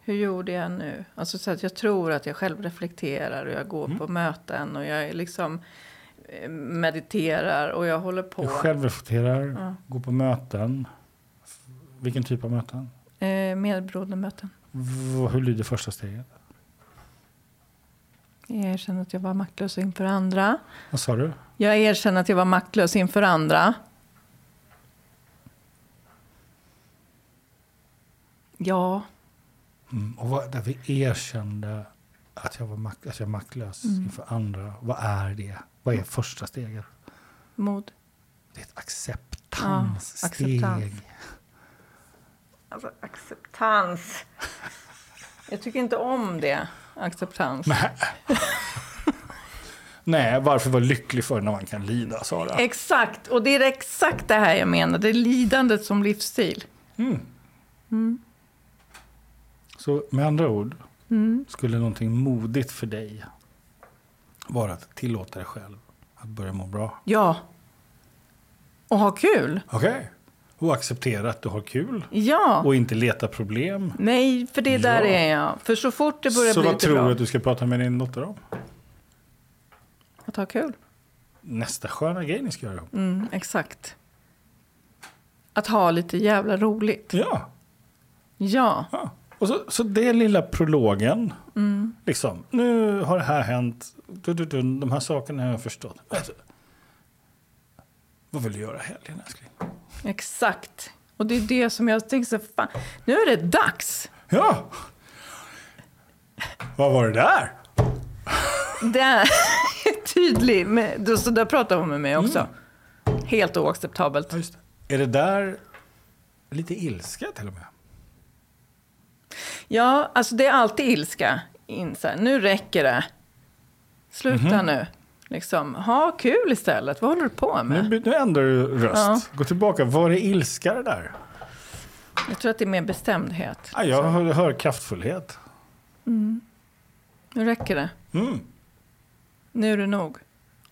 Hur gjorde jag nu? Alltså så att jag tror att jag själv reflekterar och jag går Mm. på möten och jag liksom... eh, mediterar och jag håller på. Du självreflekterar, Ja. går på möten. Vilken typ av möten? Eh, medbrodermöten. V- hur lyder första steget? Jag erkänner att jag var maktlös inför andra. Vad sa du? Jag erkänner att jag var maktlös inför andra. Ja, Mm. Och vad, där vi erkände att jag var mak- att jag är maktlös Mm. inför andra. Vad är det? Vad är första steget? mod. Det är ett acceptanssteg. Ja, acceptans. Alltså acceptans. Jag tycker inte om det. Acceptans. (laughs) Nej, varför vara lycklig för när man kan lida, Sara? Exakt, och det är exakt det här jag menar. Det är lidandet som livsstil. Så med andra ord, Mm. skulle någonting modigt för dig vara att tillåta dig själv att börja må bra? Ja. Och ha kul. Okej. Och acceptera att du har kul. Ja. Och inte leta problem. Nej, för det där Ja. är jag. För så fort det börjar Så bli vad lite tror bra. du att du ska prata med din dotter om? Att ha kul. Nästa sköna grej ni ska göra ihop. Mm, exakt. Att ha lite jävla roligt. Ja. Ja. ja. Och så, så det lilla prologen. Mm. Liksom, nu har det här hänt. Du, du, du, de här sakerna har jag förstått. Alltså, vad vill du göra helgen älskling? Exakt. Och det är det som jag tänker så fan, nu är det dags. Ja! Vad var det där? Det är (laughs) tydligt. Så där pratar hon med mig också. Helt oacceptabelt. Ja. Är det där lite ilska till och med? Ja, alltså det är alltid ilska. In, här, nu räcker det. Sluta nu. Liksom, ha kul istället. Vad håller du på med? Nu, nu ändrar du röst. Ja. Gå tillbaka. Var är ilska det där? Jag tror att det är mer bestämdhet. Ja, jag hör, hör kraftfullhet. Nu räcker det. Mm. Nu är det nog.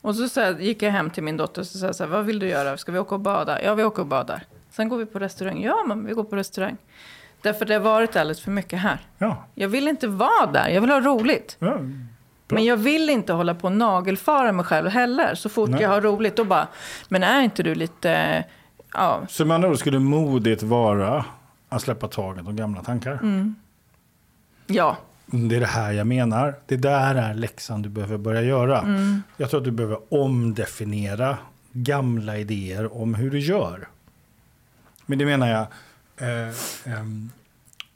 Och så, så här, gick jag hem till min dotter och så sa så här, vad vill du göra? Ska vi åka och bada? Ja, vi åker och badar. Sen går vi på restaurang. Ja, men vi går på restaurang. Därför det har varit alldeles för mycket här. Ja. Jag vill inte vara där. Jag vill ha roligt. ja. Men jag vill inte hålla på och nagelfara mig själv heller. Så fort Nej. jag har roligt, då bara, men är inte du lite, ja, Så med andra ord skulle modigt vara att släppa taget om gamla tankar. Mm. ja, Det är det här jag menar. Det där är läxan du behöver börja göra. Mm. Jag tror att du behöver omdefiniera gamla idéer om hur du gör. Men det menar jag, eh, ehm,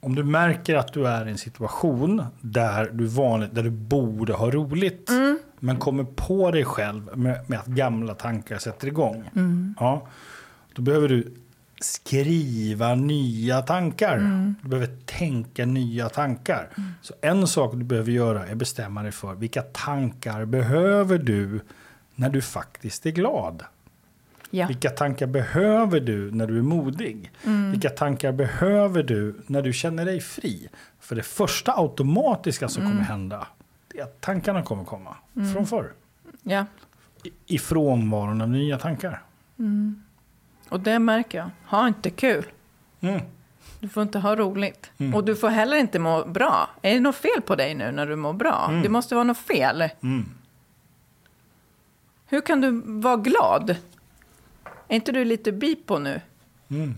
om du märker att du är i en situation där du, vanligt, där du borde ha roligt, Mm. men kommer på dig själv med, med att gamla tankar sätter igång. Mm. Ja, då behöver du skriva nya tankar. Mm. Du behöver tänka nya tankar. Så en sak du behöver göra är bestämma dig för vilka tankar behöver du när du faktiskt är glad. Ja, Vilka tankar behöver du när du är modig? Mm. Vilka tankar behöver du när du känner dig fri? För det första automatiska som Mm. kommer hända det är att tankarna kommer komma från förr. ja. I- I frånvaron av nya tankar. Och det märker jag. Ha inte kul. Mm. Du får inte ha roligt. Och du får heller inte må bra. Är det något fel på dig nu när du mår bra? Det måste vara något fel. Mm. Hur kan du vara glad? Är inte du lite bipo nu? Mm.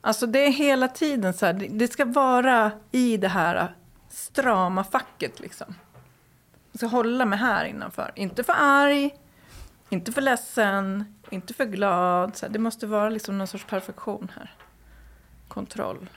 Alltså det är hela tiden så här, det- ska vara i det här strama facket liksom. Jag ska hålla mig här innanför. Inte för arg, inte för ledsen, inte för glad. Så här, det måste vara liksom någon sorts perfektion här. Kontroll.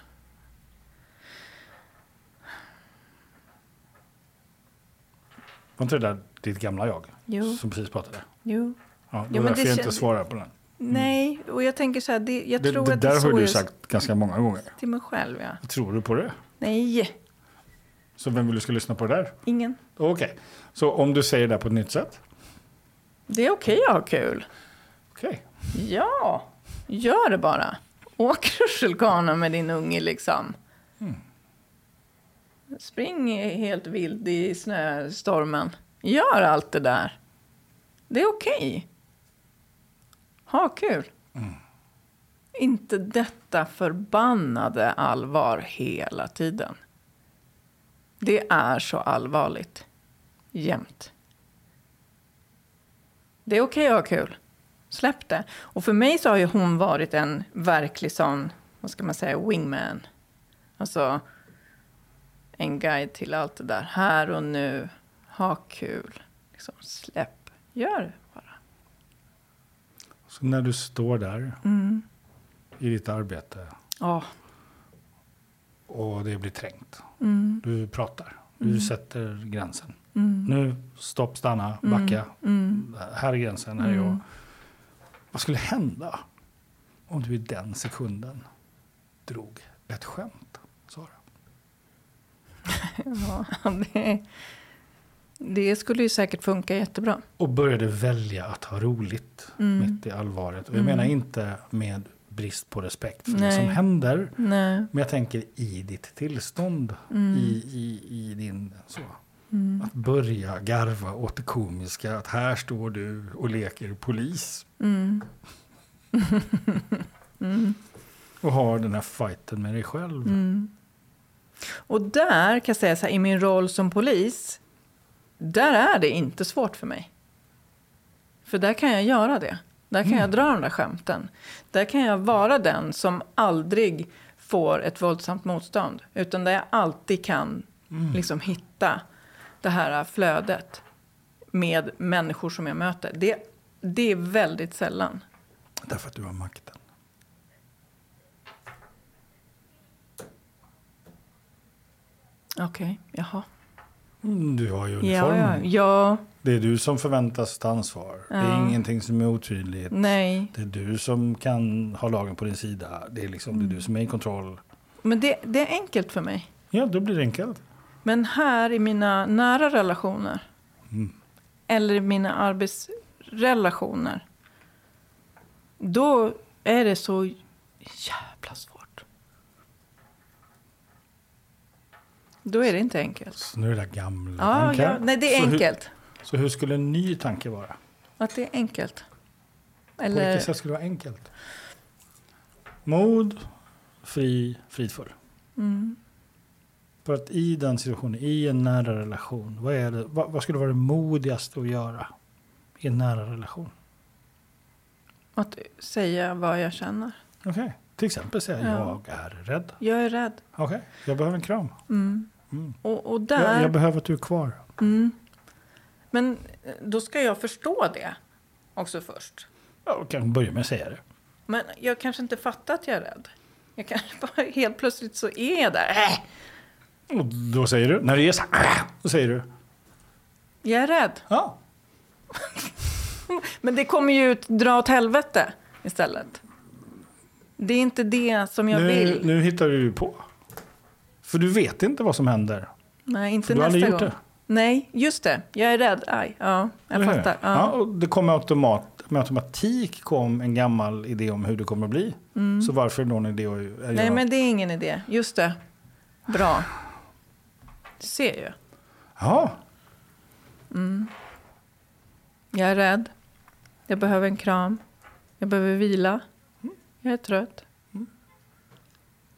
Var inte det där ditt gamla jag Jo. som precis pratade? Jo. Ja, det Jo, var därför jag inte svarar på den. Nej, och jag tänker så här, det, jag Det, tror det att det där är har du sagt ganska många gånger. till mig själv. Ja. Tror du på det? Nej, Så vem vill du ska lyssna på det där? ingen. Okej, så om du säger det på ett nytt sätt? Det är okej att ha kul. Okej. Ja, gör det bara. Åk (laughs) rutschkana med din unge liksom. Spring helt vild i snöstormen. Gör allt det där. Det är okej. Ha kul. Inte detta förbannade allvar hela tiden. Det är så allvarligt. Jämt. Det är okej att ha kul. Släpp det. Och för mig så har ju hon varit en verklig sån, vad ska man säga, wingman. Alltså en guide till allt det där. Här och nu. Ha kul. Liksom, släpp. Gör det bara. Så när du står där Mm. i ditt arbete Ja. och det blir trängt. Mm. Du pratar. Du sätter gränsen. Mm. Nu, stopp, stanna, backa. Mm. Här är gränsen, här är jag. Mm. Vad skulle hända om du i den sekunden drog ett skämt, Sara? (laughs) Ja, det, det skulle ju säkert funka jättebra. Och började välja att ha roligt Mm. mitt i allvaret. Och jag Mm. menar inte med brist på respekt för det Nej. som händer. Nej. Men jag tänker i ditt tillstånd, Mm. i, i, i din så. Mm. Att börja garva åt det komiska, att här står du och leker polis. Mm. (laughs) mm. Och har den här fighten med dig själv. Mm. Och där kan jag säga så här, i min roll som polis, där är det inte svårt för mig. För där kan jag göra det. Där kan jag dra de där skämten. Där kan jag vara den som aldrig får ett våldsamt motstånd. Utan där jag alltid kan liksom hitta det här flödet med människor som jag möter. Det, det är väldigt sällan. Därför att du har makten. Okej, jaha. Mm, Du har ju Ja, uniform. ja, ja, Det är du som förväntas ta ansvar. Det är Ja. ingenting som är otydligt. nej. Det är du som kan ha lagen på din sida. Det är, liksom, det är Mm. du som är i kontroll. Men det, det är enkelt för mig. Ja, då blir det enkelt. Men här i mina nära relationer Mm. eller i mina arbetsrelationer då är det så jävla svårt. Då är det inte enkelt. Så nu är det där gamla Ja, tankar. ja, nej, det är så enkelt. Hur, så hur skulle en ny tanke vara? Att det är enkelt. På Eller, vilket sätt skulle det vara enkelt? Mod, fri, fridfull. mm, För att i den situationen, i en nära relation, vad, är det, vad, vad skulle vara det modigaste att göra i en nära relation? att säga vad jag känner. Okej, till exempel säga Ja. jag är rädd. Jag är rädd. Okej, jag behöver en kram. Mm. Mm. Och, och där... Jag, jag behöver att du är kvar. Mm. Men eh, då ska jag förstå det också först. Jag kan börja med att säga det. Men jag kanske inte fattar att jag är rädd. Jag kanske (laughs) bara helt plötsligt så är jag där. Äh, Och då säger du, när det är så här, då säger du, jag är rädd. ja. (laughs) Men det kommer ju dra åt helvete istället. Det är inte det som jag Nu, vill. nu hittar du ju på. För du vet inte vad som händer. Nej, inte nästa gång. det. Nej, just det. Jag är rädd. Aj, ja, jag Eller fattar. Ja. Ja. och det kommer automat, med automatik kom en gammal idé om hur det kommer att bli. Så varför är det idé att Mm. Nej, göra? men det är ingen idé. Just det. Bra. Du ser ju. Ja, Jag är rädd. Jag behöver en kram. Jag behöver vila. Jag är trött.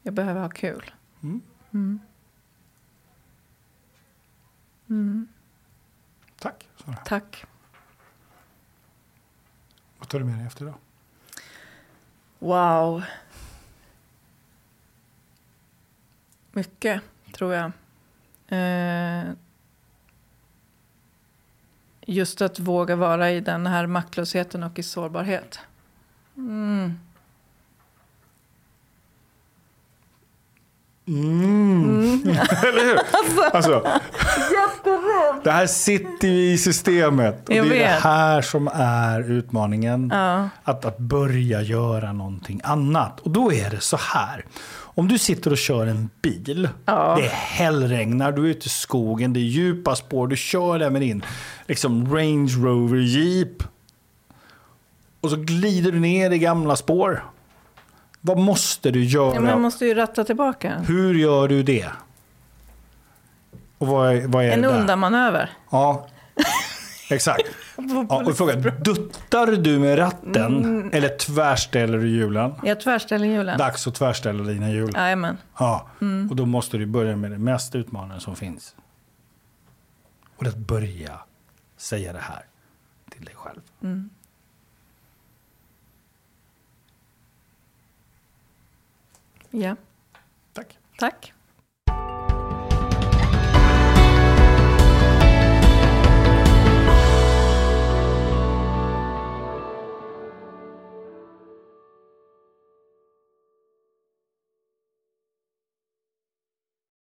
Jag behöver ha kul. Mm. Mm. Mm. tack. Sara. Tack. Vad tar du med dig efter då? Wow. Mycket, tror jag. Eh, just att våga vara i den här maktlösheten och i sårbarhet. Mm. Mm. (laughs) Eller hur? Alltså, det här sitter ju i systemet. Och Jag det är det här som är utmaningen. Ja. Att, att börja göra någonting annat. Och då är det så här. Om du sitter och kör en bil. Ja. Det är hällregnar, du är ute i skogen, det är djupa spår. Du kör där med din liksom, Range Rover Jeep. Och så glider du ner i gamla spår. Vad måste du göra? Ja, men jag måste ju ratta tillbaka. Hur gör du det? Och vad vad är En undanmanöver. Ja, exakt. (laughs) Ja, och fråga, duttar du med ratten Mm. eller tvärställer du hjulen? Jag tvärställer hjulen. Dags att tvärställa dina hjul. Jajamän. Ja, Mm. och då måste du börja med det mest utmanande som finns. Och det är att börja säga det här till dig själv. Mm. Ja, Tack. tack.